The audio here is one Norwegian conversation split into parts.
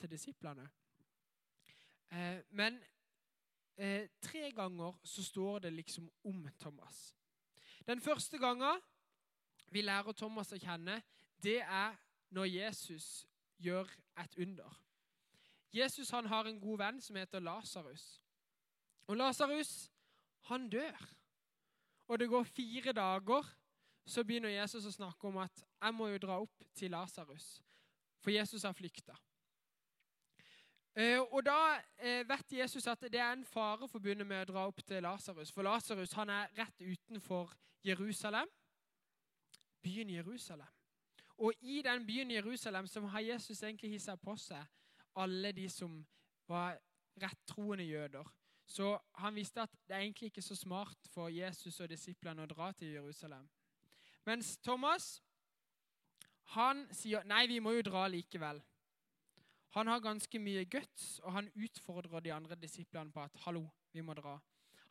til disiplene. Eh, men eh, tre ganger så står det liksom om Thomas. Den første gangen vi lærer Thomas å kjenne, det er når Jesus gjør et under. Jesus han har en god venn som heter Lasarus. Og Lasarus, han dør. Og det går fire dager, så begynner Jesus å snakke om at jeg må jo dra opp til Lasarus, for Jesus har flykta. Og da eh, vet Jesus at det er en fare forbundet med å dra opp til Lasarus. For Lasarus er rett utenfor Jerusalem, byen Jerusalem. Og i den byen Jerusalem som har Jesus egentlig hissa på seg alle de som var rettroende jøder. Så han visste at det er egentlig ikke så smart for Jesus og disiplene å dra til Jerusalem. Mens Thomas han sier nei, vi må jo dra likevel. Han har ganske mye guts, og han utfordrer de andre disiplene på at hallo, vi må dra.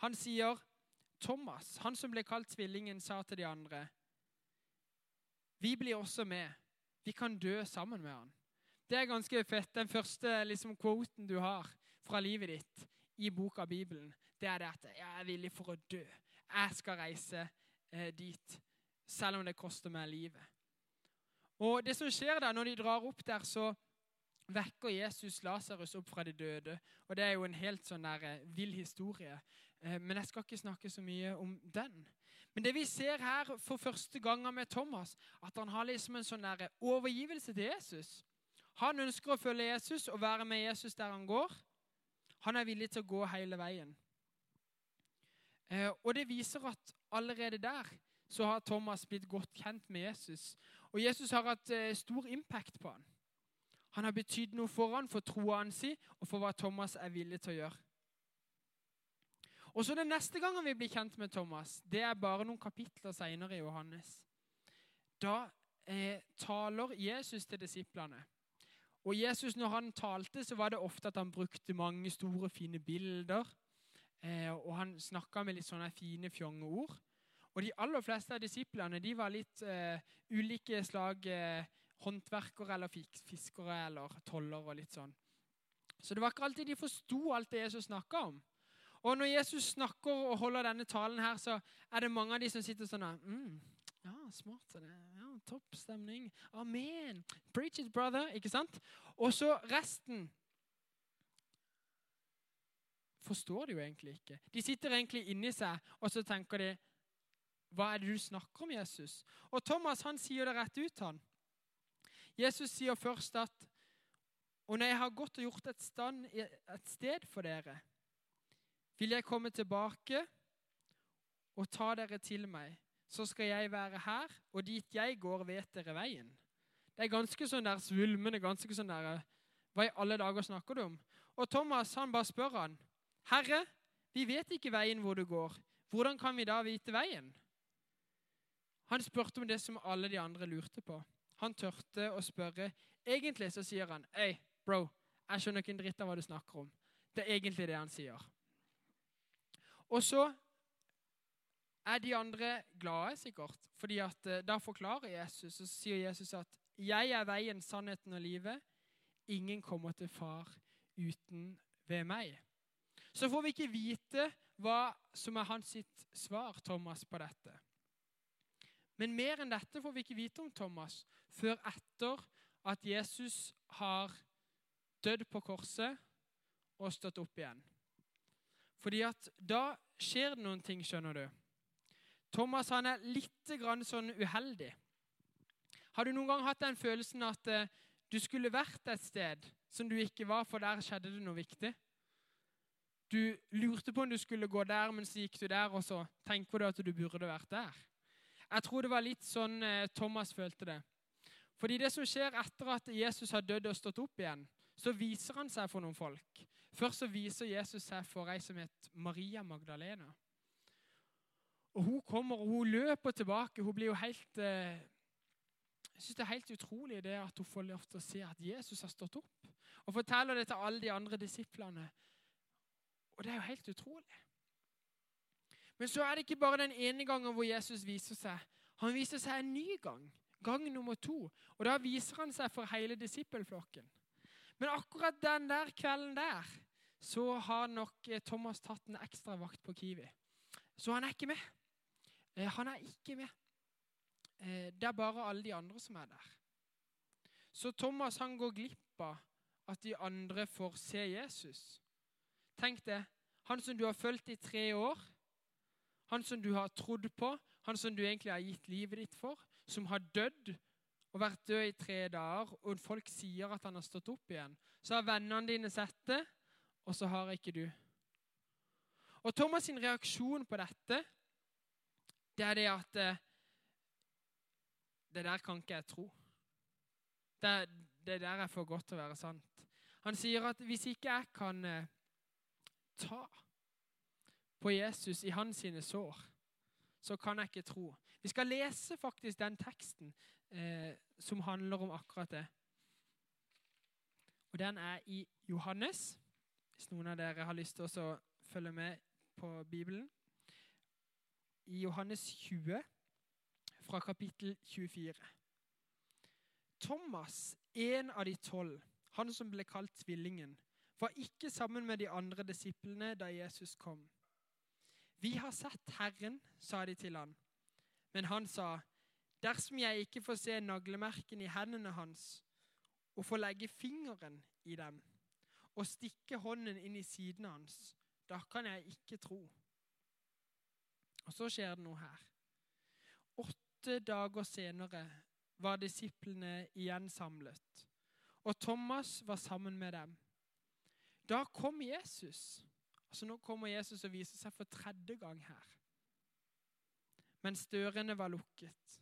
Han sier Thomas, han som ble kalt tvillingen, sa til de andre vi blir også med. Vi kan dø sammen med han. Det er ganske fett. Den første liksom, quoten du har fra livet ditt i boka Bibelen, det er det at 'jeg er villig for å dø'. Jeg skal reise eh, dit, selv om det koster meg livet. Og det som skjer der, Når de drar opp der, så vekker Jesus Lasarus opp fra de døde. Og Det er jo en helt sånn der, eh, vill historie. Eh, men jeg skal ikke snakke så mye om den. Men det vi ser her for første gang med Thomas, at han har liksom en sånn der overgivelse til Jesus. Han ønsker å følge Jesus og være med Jesus der han går. Han er villig til å gå hele veien. Eh, og det viser at allerede der så har Thomas blitt godt kjent med Jesus. Og Jesus har hatt eh, stor impact på han. Han har betydd noe for han, for troa si og for hva Thomas er villig til å gjøre. Og så Den neste gangen vi blir kjent med Thomas, det er bare noen kapitler senere i Johannes. Da eh, taler Jesus til disiplene. Og Jesus, når han talte, så var det ofte at han brukte mange store, fine bilder. Eh, og han snakka med litt sånne fine, fjonge ord. Og de aller fleste av disiplene de var litt eh, ulike slag eh, håndverkere eller fiskere eller toller og litt sånn. Så det var ikke alltid de forsto alt det Jesus snakka om. Og når Jesus snakker og holder denne talen her, så er det mange av de som sitter sånn mm, Ja, smart. Ja, Topp stemning. Amen. Preach it, brother. Ikke sant? Og så resten forstår de jo egentlig ikke. De sitter egentlig inni seg, og så tenker de Hva er det du snakker om, Jesus? Og Thomas han sier det rett ut, han. Jesus sier først at Og når jeg har gått og gjort et, stand, et sted for dere, vil jeg komme tilbake og ta dere til meg. Så skal jeg være her, og dit jeg går, vet dere veien. Det er ganske sånn der svulmende, ganske sånn der Hva i alle dager snakker du om? Og Thomas han bare spør han, Herre, vi vet ikke veien hvor du går. Hvordan kan vi da vite veien? Han spurte om det som alle de andre lurte på. Han tørte å spørre. Egentlig så sier han, Hei, bro, jeg skjønner ikke en dritt av hva du snakker om. Det er egentlig det han sier. Og så er de andre glade, sikkert, fordi at eh, da forklarer Jesus, og sier Jesus at 'Jeg er veien, sannheten og livet'. Ingen kommer til far uten ved meg. Så får vi ikke vite hva som er hans sitt svar, Thomas, på dette. Men mer enn dette får vi ikke vite om Thomas før etter at Jesus har dødd på korset og stått opp igjen. Fordi at da skjer det noen ting, skjønner du. Thomas han er litt grann sånn uheldig. Har du noen gang hatt den følelsen at uh, du skulle vært et sted som du ikke var, for der skjedde det noe viktig? Du lurte på om du skulle gå der, men så gikk du der, og så tenker du at du burde vært der. Jeg tror det var litt sånn uh, Thomas følte det. Fordi det som skjer etter at Jesus har dødd og stått opp igjen, så viser han seg for noen folk. Først så viser Jesus seg for ei som het Maria Magdalena. Og Hun kommer og hun løper tilbake. Hun blir jo helt eh, Jeg synes Det er helt utrolig det at hun får lov til å se at Jesus har stått opp. Og forteller det til alle de andre disiplene. Og det er jo helt utrolig. Men så er det ikke bare den ene gangen hvor Jesus viser seg. Han viser seg en ny gang. Gang nummer to. Og da viser han seg for hele disippelflokken. Men akkurat den der kvelden der så har nok eh, Thomas tatt en ekstra vakt på Kiwi. Så han er ikke med. Eh, han er ikke med. Eh, det er bare alle de andre som er der. Så Thomas han går glipp av at de andre får se Jesus. Tenk det. Han som du har fulgt i tre år, han som du har trodd på, han som du egentlig har gitt livet ditt for, som har dødd og vært død i tre dager, og folk sier at han har stått opp igjen, så har vennene dine sett det, og så har ikke du. Og Thomas' sin reaksjon på dette, det er det at eh, Det der kan ikke jeg tro. Det, det der er for godt til å være sant. Han sier at hvis ikke jeg kan eh, ta på Jesus i hans sine sår, så kan jeg ikke tro. Vi skal lese faktisk den teksten eh, som handler om akkurat det. Og Den er i Johannes, hvis noen av dere har lyst til å følge med på Bibelen. I Johannes 20, fra kapittel 24. Thomas, en av de tolv, han som ble kalt Tvillingen, var ikke sammen med de andre disiplene da Jesus kom. Vi har sett Herren, sa de til han. Men han sa, dersom jeg ikke får se naglemerken i hendene hans og får legge fingeren i dem og stikke hånden inn i siden hans, da kan jeg ikke tro. Og så skjer det noe her. Åtte dager senere var disiplene igjen samlet, og Thomas var sammen med dem. Da kom Jesus. Altså Nå kommer Jesus og viser seg for tredje gang her mens dørene var lukket.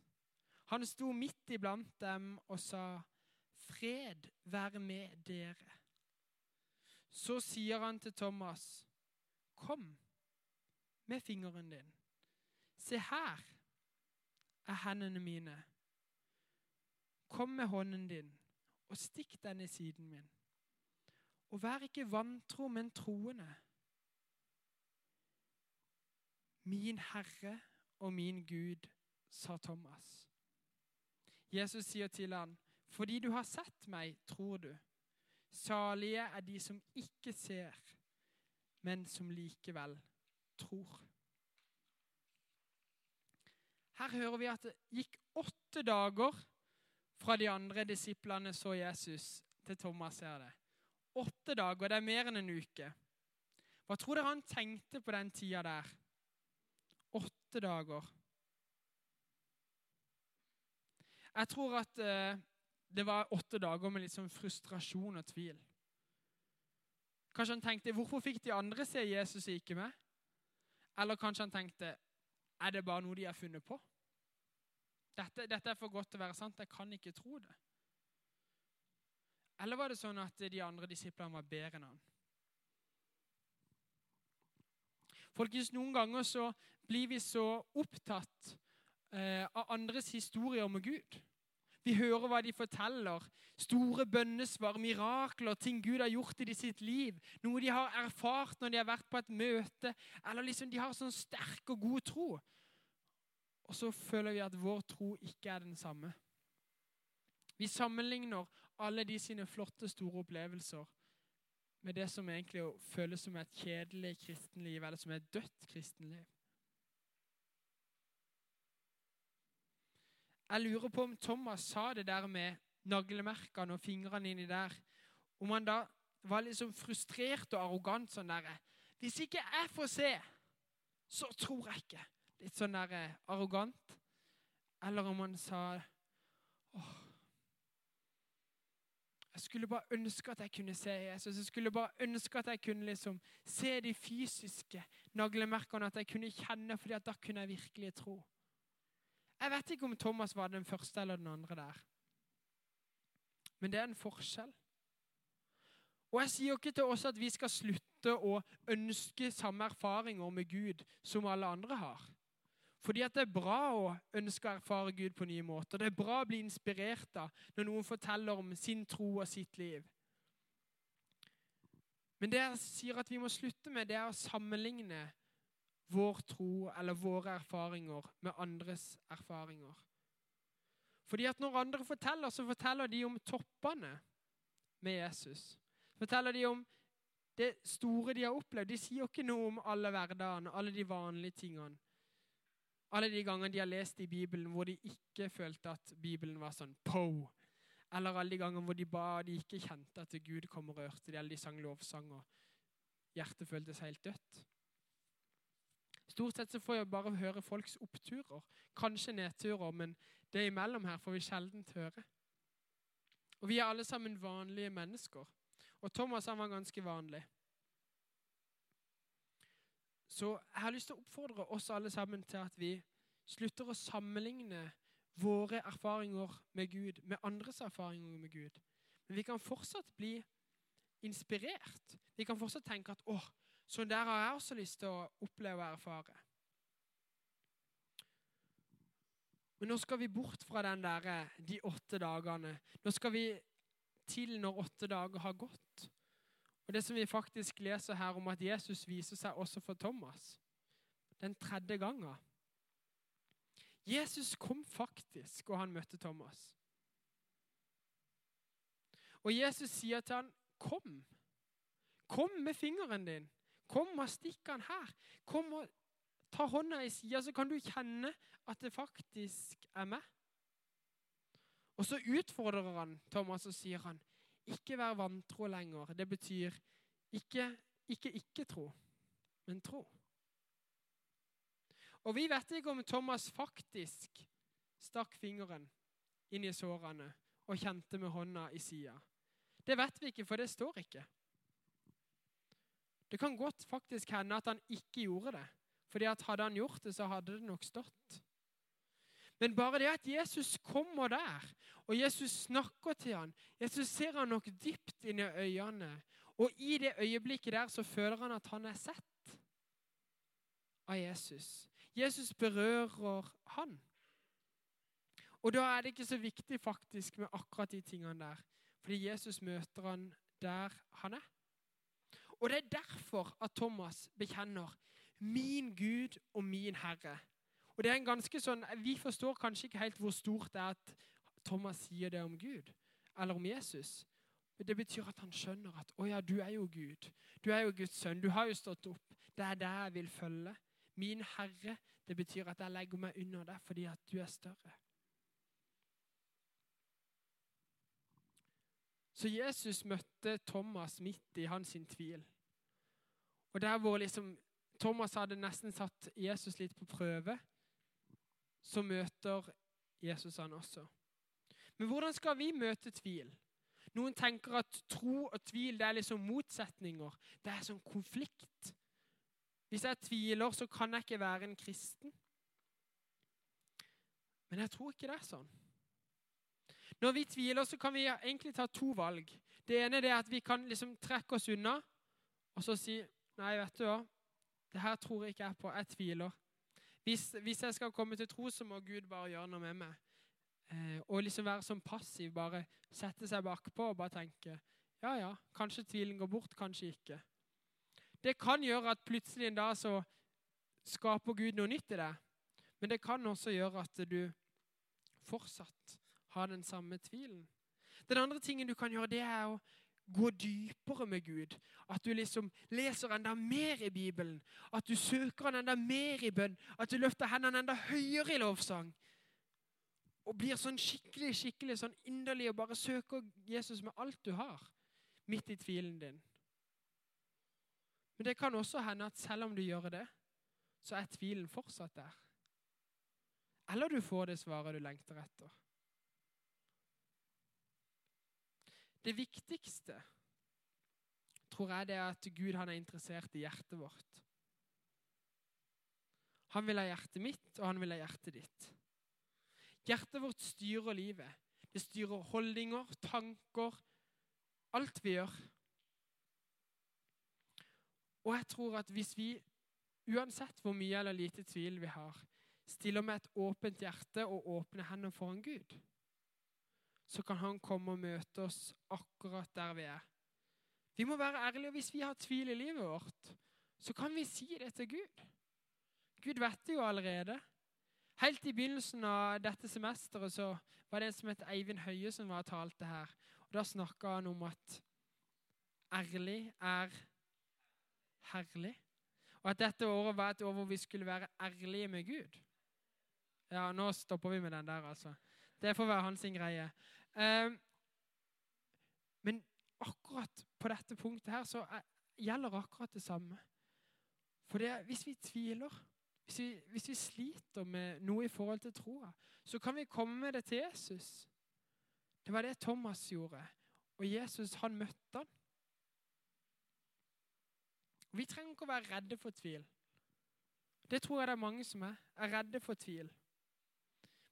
Han sto midt iblant dem og sa, 'Fred være med dere.' Så sier han til Thomas, 'Kom med fingeren din. Se her er hendene mine. Kom med hånden din og stikk den i siden min. Og vær ikke vantro, men troende. Min Herre og min Gud, sa Thomas. Jesus sier til han, fordi du har sett meg, tror du. Salige er de som ikke ser, men som likevel tror. Her hører vi at det gikk åtte dager fra de andre disiplene så Jesus, til Thomas ser det. Åtte dager, det er mer enn en uke. Hva tror dere han tenkte på den tida der? Åtte dager. Jeg tror at eh, det var åtte dager med litt sånn frustrasjon og tvil. Kanskje han tenkte 'Hvorfor fikk de andre se Jesus og ikke meg?' Eller kanskje han tenkte 'Er det bare noe de har funnet på?' Dette, dette er for godt til å være sant. Jeg kan ikke tro det. Eller var det sånn at de andre disiplene var bedre enn han? Folkens, Noen ganger så blir vi så opptatt eh, av andres historier med Gud. Vi hører hva de forteller. Store bønnesvar, mirakler, ting Gud har gjort i sitt liv. Noe de har erfart når de har vært på et møte. Eller liksom de har sånn sterk og god tro. Og så føler vi at vår tro ikke er den samme. Vi sammenligner alle de sine flotte, store opplevelser med det som egentlig føles som et kjedelig kristenliv, eller som et dødt kristenliv. Jeg lurer på om Thomas sa det der med naglemerkene og fingrene inni der. Om han da var liksom frustrert og arrogant sånn derre Hvis ikke jeg får se, så tror jeg ikke. Litt sånn der eh, arrogant. Eller om han sa åh, Jeg skulle bare ønske at jeg kunne se Jesus. Jeg skulle bare ønske at jeg kunne liksom se de fysiske naglemerkene. At jeg kunne kjenne, fordi at da kunne jeg virkelig tro. Jeg vet ikke om Thomas var den første eller den andre der. Men det er en forskjell. Og Jeg sier ikke til oss at vi skal slutte å ønske samme erfaringer med Gud som alle andre har. Fordi at det er bra å ønske å erfare Gud på nye måter. Det er bra å bli inspirert av når noen forteller om sin tro og sitt liv. Men det jeg sier at vi må slutte med, det er å sammenligne vår tro eller våre erfaringer med andres erfaringer. Fordi at Når andre forteller, så forteller de om toppene. med Jesus. Forteller de om det store de har opplevd. De sier jo ikke noe om alle hverdagene, alle de vanlige tingene. Alle de gangene de har lest i Bibelen hvor de ikke følte at Bibelen var sånn po. Eller alle de gangene hvor de ba og de ikke kjente at Gud kom og rørte dem, eller de sang lovsang og hjertet føltes helt dødt. Stort sett så får jeg bare høre folks oppturer, kanskje nedturer, men det imellom her får vi sjelden høre. Og vi er alle sammen vanlige mennesker. Og Thomas han var ganske vanlig. Så jeg har lyst til å oppfordre oss alle sammen til at vi slutter å sammenligne våre erfaringer med Gud med andres erfaringer med Gud. Men vi kan fortsatt bli inspirert. Vi kan fortsatt tenke at 'Å, sånn der har jeg også lyst til å oppleve og erfare'. Men nå skal vi bort fra den der, de åtte dagene. Nå skal vi til når åtte dager har gått. Og Det som vi faktisk leser her om at Jesus viser seg også for Thomas den tredje gangen. Jesus kom faktisk, og han møtte Thomas. Og Jesus sier til han, 'Kom. Kom med fingeren din. Kom og stikk han her. Kom og ta hånda i sida, så kan du kjenne at det faktisk er meg.' Og så utfordrer han Thomas og sier han, ikke vær vantro lenger. Det betyr ikke ikke ikke tro, men tro. Og vi vet ikke om Thomas faktisk stakk fingeren inn i sårene og kjente med hånda i sida. Det vet vi ikke, for det står ikke. Det kan godt faktisk hende at han ikke gjorde det. fordi at hadde han gjort det, så hadde det nok stått. Men bare det at Jesus kommer der, og Jesus snakker til han, Jesus ser han nok dypt inn i øynene. Og i det øyeblikket der så føler han at han er sett av Jesus. Jesus berører han. Og da er det ikke så viktig faktisk med akkurat de tingene der. Fordi Jesus møter han der han er. Og det er derfor at Thomas bekjenner 'min Gud og min Herre'. Og det er en ganske sånn, Vi forstår kanskje ikke helt hvor stort det er at Thomas sier det om Gud eller om Jesus. Men det betyr at han skjønner at 'Å ja, du er jo Gud. Du er jo Guds sønn. Du har jo stått opp. Det er det jeg vil følge.' Min Herre, det betyr at jeg legger meg under deg fordi at du er større. Så Jesus møtte Thomas midt i hans tvil. Og der hvor liksom Thomas hadde nesten satt Jesus litt på prøve, så møter Jesus han også. Men hvordan skal vi møte tvil? Noen tenker at tro og tvil det er liksom motsetninger. Det er sånn konflikt. Hvis jeg tviler, så kan jeg ikke være en kristen. Men jeg tror ikke det er sånn. Når vi tviler, så kan vi egentlig ta to valg. Det ene er at vi kan liksom trekke oss unna og så si Nei, vet du hva, det her tror jeg ikke jeg på. Jeg tviler. Hvis, hvis, jeg skal komme til tro, så må Gud bare gjøre noe med meg. Eh, og liksom være sånn passiv, bare sette seg bakpå og bare tenke ja, ja, kanskje tvilen går bort, kanskje ikke. Det kan gjøre at plutselig en dag så skaper Gud noe nytt i deg. Men det kan også gjøre at du fortsatt har den samme tvilen. Den andre tingen du kan gjøre, det er å gå dypere med Gud. At du liksom leser enda mer i Bibelen. At du søker han enda mer i bønn. At du løfter hendene enda høyere i lovsang. Og blir sånn skikkelig skikkelig sånn inderlig og bare søker Jesus med alt du har, midt i tvilen din. Men det kan også hende at selv om du gjør det, så er tvilen fortsatt der. Eller du får det svaret du lengter etter. Det viktigste tror jeg det er at Gud er interessert i hjertet vårt. Han vil ha hjertet mitt, og han vil ha hjertet ditt. Hjertet vårt styrer livet. Det styrer holdninger, tanker, alt vi gjør. Og jeg tror at hvis vi, uansett hvor mye eller lite tvil vi har, stiller med et åpent hjerte og åpne hender foran Gud, så kan han komme og møte oss akkurat der vi er. Vi må være ærlige. og Hvis vi har tvil i livet vårt, så kan vi si det til Gud. Gud vet det jo allerede. Helt i begynnelsen av dette semesteret så var det en som het Eivind Høie, som var og talte her. Og Da snakka han om at ærlig er herlig. Og at dette året var et år hvor vi skulle være ærlige med Gud. Ja, nå stopper vi med den der, altså. Det får være hans greie. Eh, men akkurat på dette punktet her så er, gjelder akkurat det samme. For det, hvis vi tviler, hvis vi, hvis vi, sliter med noe i forhold til troa, så kan vi komme med det til Jesus. Det var det Thomas gjorde. Og Jesus, han møtte han. Vi trenger ikke å være redde for tvil. Det tror jeg det er mange som er. Er redde for tvil.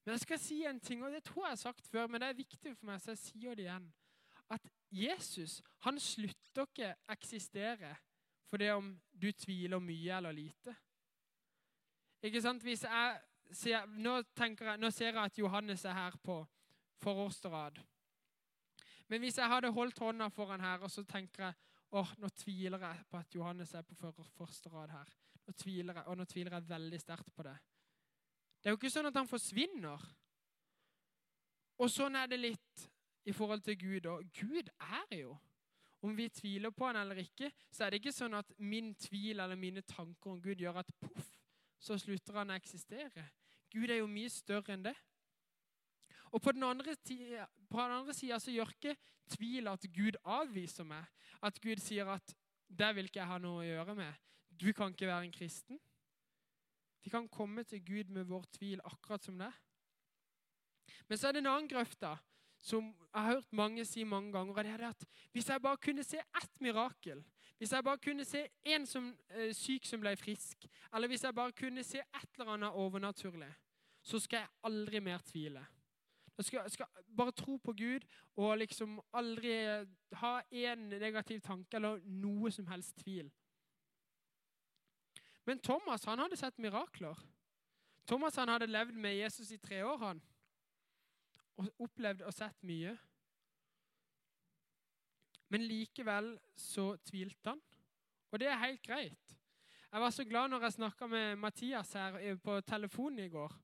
Men jeg skal si en ting, og det tror jeg har sagt før, men det er viktig for meg, så jeg sier det igjen. At Jesus han slutter ikke eksistere for det om du tviler mye eller lite. Ikke sant? Hvis jeg ser, nå, jeg, nå ser jeg at Johannes er her på forårsrad. Men hvis jeg hadde holdt hånda foran her, og så tenker jeg åh, nå tviler jeg på at Johannes er på første rad her. Nå tviler jeg, og nå tviler jeg veldig sterkt på det. Det er jo ikke sånn at han forsvinner. Og sånn er det litt i forhold til Gud. Og Gud er jo. Om vi tviler på han eller ikke, så er det ikke sånn at min tvil eller mine tanker om Gud gjør at poff, så slutter han å eksistere. Gud er jo mye større enn det. Og på den andre, sida så gjør ikke tvil at Gud avviser meg. At Gud sier at 'det vil ikke jeg ha noe å gjøre med'. Du kan ikke være en kristen. Vi kan komme til Gud med vår tvil akkurat som det. Men så er det en annen grøft da, som jeg har hørt mange si mange ganger. og det er at Hvis jeg bare kunne se ett mirakel, hvis jeg bare kunne se en som, eh, syk som ble frisk, eller hvis jeg bare kunne se et eller annet overnaturlig, så skal jeg aldri mer tvile. Jeg skal, skal, bare tro på Gud og liksom aldri ha én negativ tanke eller noe som helst tvil. Men Thomas han hadde sett mirakler. Thomas han hadde levd med Jesus i tre år han, og opplevd og sett mye. Men likevel så tvilte han, og det er helt greit. Jeg var så glad når jeg snakka med Mathias her på telefonen i går.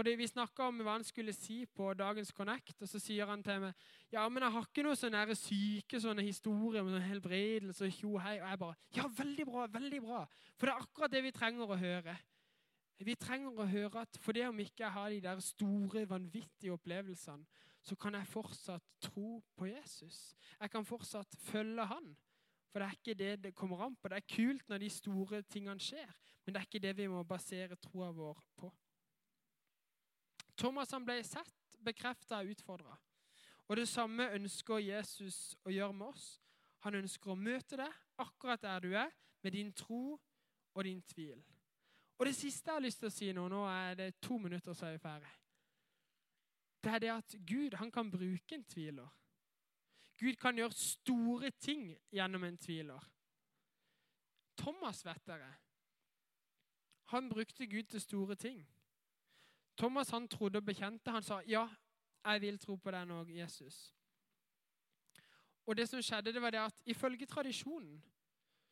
Fordi Vi snakka om hva han skulle si på dagens Connect, og så sier han til meg ja, men jeg har ikke noen sånne syke sånne historier med sånn helbredelse og tjo hei. Og jeg bare Ja, veldig bra, veldig bra. For det er akkurat det vi trenger å høre. Vi trenger å høre at for det om ikke jeg har de der store, vanvittige opplevelsene, så kan jeg fortsatt tro på Jesus. Jeg kan fortsatt følge han. For det er ikke det det kommer an på. Det er kult når de store tingene skjer, men det er ikke det vi må basere troa vår på. Thomas han ble sett, bekrefta og utfordra. Og det samme ønsker Jesus å gjøre med oss. Han ønsker å møte deg akkurat der du er, med din tro og din tvil. Og det siste jeg har lyst til å si nå, nå er det to minutter, så er vi ferdig. Det er det at Gud han kan bruke en tviler. Gud kan gjøre store ting gjennom en tviler. Thomas, vet dere, han brukte Gud til store ting. Thomas han trodde og bekjente. Han sa ja, jeg vil tro på deg nå, Jesus. Og det som skjedde, det var det at ifølge tradisjonen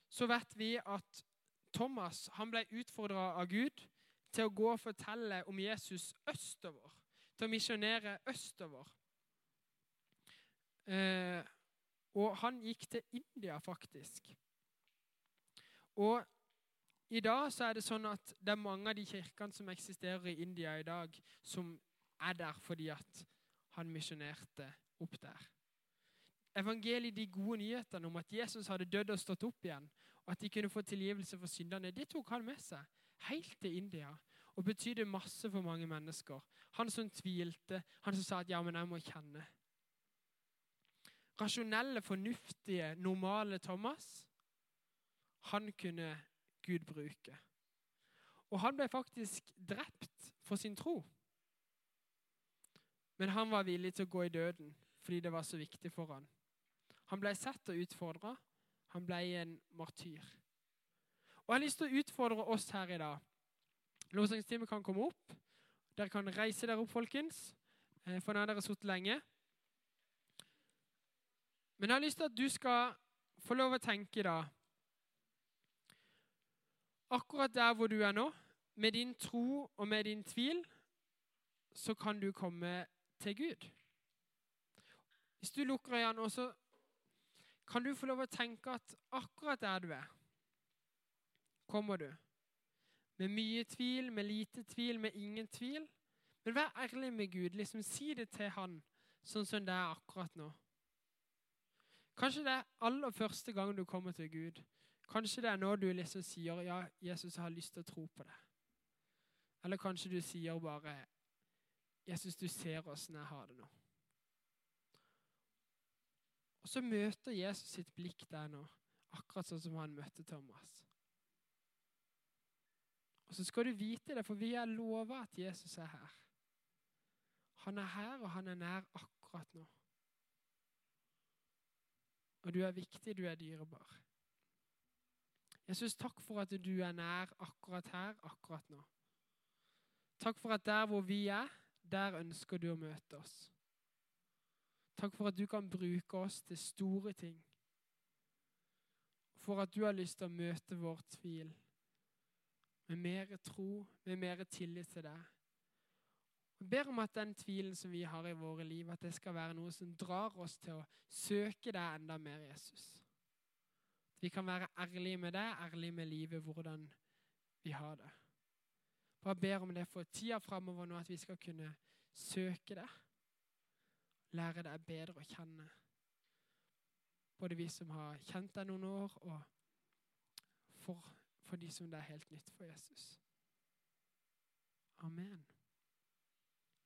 så vet vi at Thomas han ble utfordra av Gud til å gå og fortelle om Jesus østover. Til å misjonere østover. Eh, og han gikk til India, faktisk. Og i dag så er det sånn at det er mange av de kirkene som eksisterer i India i dag, som er der fordi at han misjonerte opp der. Evangeliet, de gode nyhetene om at Jesus hadde dødd og stått opp igjen, og at de kunne få tilgivelse for syndene, det tok han med seg helt til India og betydde masse for mange mennesker. Han som tvilte, han som sa at 'ja, men jeg må kjenne'. Rasjonelle, fornuftige, normale Thomas, han kunne Gud bruker. Og han ble faktisk drept for sin tro. Men han var villig til å gå i døden fordi det var så viktig for han. Han ble sett og utfordra. Han ble en martyr. Og Jeg har lyst til å utfordre oss her i dag. Lovsangstimen kan komme opp. Dere kan reise dere opp, folkens. Eh, for nå har dere sittet lenge. Men jeg har lyst til at du skal få lov å tenke da akkurat der hvor du er nå, med din tro og med din tvil, så kan du komme til Gud. Hvis du lukker øynene, så kan du få lov å tenke at akkurat der du er, kommer du. Med mye tvil, med lite tvil, med ingen tvil. Men vær ærlig med Gud. liksom Si det til han sånn som det er akkurat nå. Kanskje det er aller første gang du kommer til Gud. Kanskje det er nå du liksom sier ja, Jesus har lyst til å tro på det. Eller kanskje du sier bare Jesus, du ser åssen jeg har det nå. Og så møter Jesus sitt blikk der nå, akkurat sånn som han møtte Thomas. Og så skal du vite det, for vi er lova at Jesus er her. Han er her, og han er nær akkurat nå. Og du er viktig, du er dyrebar. Jesus, takk for at du er nær akkurat her, akkurat nå. Takk for at der hvor vi er, der ønsker du å møte oss. Takk for at du kan bruke oss til store ting. For at du har lyst til å møte vår tvil med mer tro, med mer tillit til deg. Jeg ber om at den tvilen som vi har i våre liv, at det skal være noe som drar oss til å søke deg enda mer, Jesus. Vi kan være ærlige med deg, ærlige med livet, hvordan vi har det. Bare ber om det for tida framover nå, at vi skal kunne søke det. Lære deg bedre å kjenne. Både vi som har kjent deg noen år, og for, for de som det er helt nytt for Jesus. Amen.